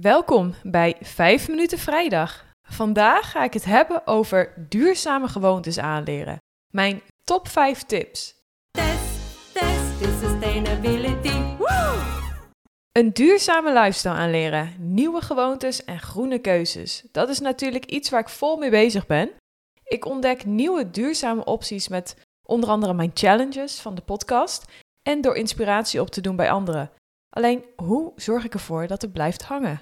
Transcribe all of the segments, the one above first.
Welkom bij 5 minuten vrijdag. Vandaag ga ik het hebben over duurzame gewoontes aanleren. Mijn top 5 tips. Test, test the sustainability. Woo! Een duurzame lifestyle aanleren, nieuwe gewoontes en groene keuzes. Dat is natuurlijk iets waar ik vol mee bezig ben. Ik ontdek nieuwe duurzame opties met onder andere mijn challenges van de podcast en door inspiratie op te doen bij anderen. Alleen, hoe zorg ik ervoor dat het blijft hangen?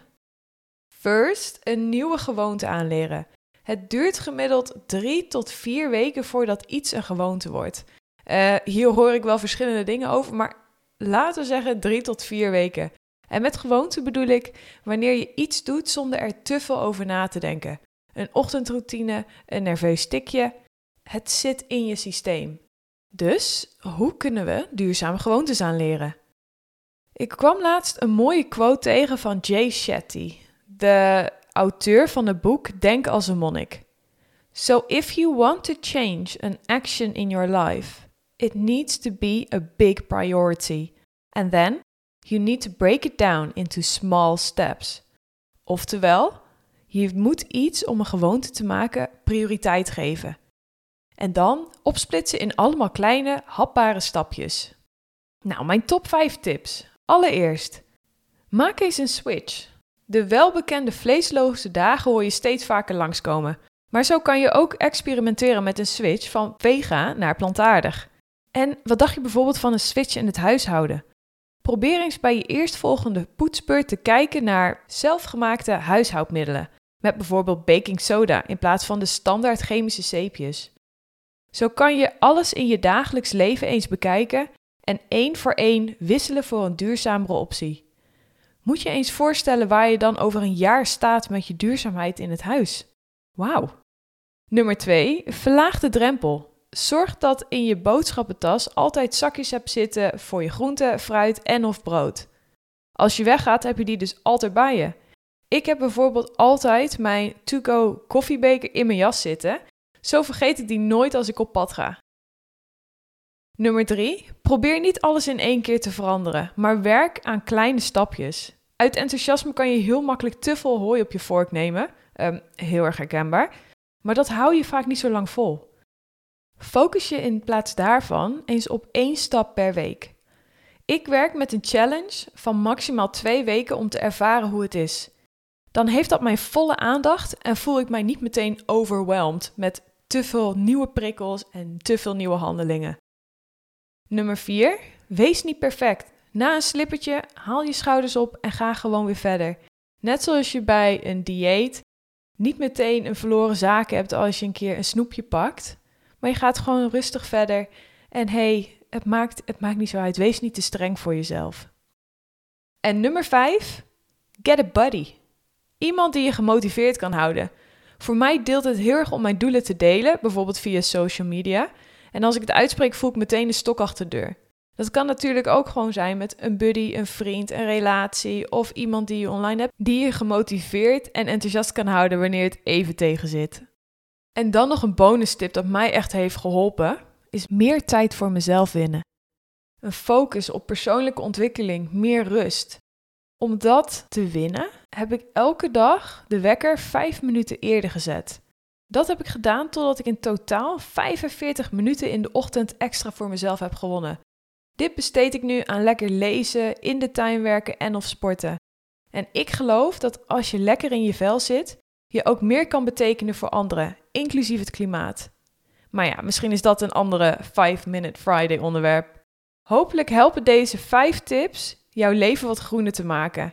First, een nieuwe gewoonte aanleren. Het duurt gemiddeld drie tot vier weken voordat iets een gewoonte wordt. Uh, hier hoor ik wel verschillende dingen over, maar laten we zeggen drie tot vier weken. En met gewoonte bedoel ik wanneer je iets doet zonder er te veel over na te denken. Een ochtendroutine, een nerveus tikje. Het zit in je systeem. Dus hoe kunnen we duurzame gewoontes aanleren? Ik kwam laatst een mooie quote tegen van Jay Shetty, de auteur van het boek Denk als een monnik. So if you want to change an action in your life, it needs to be a big priority. And then you need to break it down into small steps. Oftewel, je moet iets om een gewoonte te maken prioriteit geven. En dan opsplitsen in allemaal kleine, hapbare stapjes. Nou, mijn top 5 tips. Allereerst, maak eens een switch. De welbekende vleesloze dagen hoor je steeds vaker langskomen. Maar zo kan je ook experimenteren met een switch van vega naar plantaardig. En wat dacht je bijvoorbeeld van een switch in het huishouden? Probeer eens bij je eerstvolgende poetsbeurt te kijken naar zelfgemaakte huishoudmiddelen. Met bijvoorbeeld baking soda in plaats van de standaard chemische zeepjes. Zo kan je alles in je dagelijks leven eens bekijken en één voor één wisselen voor een duurzamere optie. Moet je eens voorstellen waar je dan over een jaar staat met je duurzaamheid in het huis. Wauw. Nummer 2. Verlaag de drempel. Zorg dat in je boodschappentas altijd zakjes hebt zitten voor je groente, fruit en of brood. Als je weggaat heb je die dus altijd bij je. Ik heb bijvoorbeeld altijd mijn to-go koffiebeker in mijn jas zitten. Zo vergeet ik die nooit als ik op pad ga. Nummer 3. Probeer niet alles in één keer te veranderen, maar werk aan kleine stapjes. Uit enthousiasme kan je heel makkelijk te veel hooi op je vork nemen. Um, heel erg herkenbaar. Maar dat hou je vaak niet zo lang vol. Focus je in plaats daarvan eens op één stap per week. Ik werk met een challenge van maximaal twee weken om te ervaren hoe het is. Dan heeft dat mijn volle aandacht en voel ik mij niet meteen overwhelmed met te veel nieuwe prikkels en te veel nieuwe handelingen. Nummer 4. Wees niet perfect. Na een slippertje haal je schouders op en ga gewoon weer verder. Net zoals je bij een dieet niet meteen een verloren zaak hebt als je een keer een snoepje pakt. Maar je gaat gewoon rustig verder. En hey, het maakt, het maakt niet zo uit. Wees niet te streng voor jezelf. En nummer 5. Get a buddy. Iemand die je gemotiveerd kan houden. Voor mij deelt het heel erg om mijn doelen te delen, bijvoorbeeld via social media. En als ik het uitspreek, voel ik meteen de stok achter de deur. Dat kan natuurlijk ook gewoon zijn met een buddy, een vriend, een relatie of iemand die je online hebt, die je gemotiveerd en enthousiast kan houden wanneer het even tegen zit. En dan nog een bonus tip dat mij echt heeft geholpen, is meer tijd voor mezelf winnen. Een focus op persoonlijke ontwikkeling, meer rust. Om dat te winnen heb ik elke dag de wekker vijf minuten eerder gezet. Dat heb ik gedaan totdat ik in totaal 45 minuten in de ochtend extra voor mezelf heb gewonnen. Dit besteed ik nu aan lekker lezen, in de tuin werken en of sporten. En ik geloof dat als je lekker in je vel zit, je ook meer kan betekenen voor anderen, inclusief het klimaat. Maar ja, misschien is dat een andere 5-Minute Friday onderwerp. Hopelijk helpen deze 5 tips jouw leven wat groener te maken.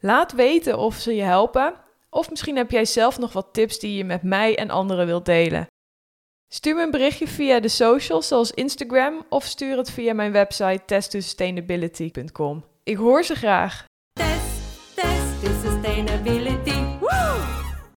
Laat weten of ze je helpen of misschien heb jij zelf nog wat tips die je met mij en anderen wilt delen. Stuur me een berichtje via de socials zoals Instagram of stuur het via mijn website testtosustainability.com. Ik hoor ze graag.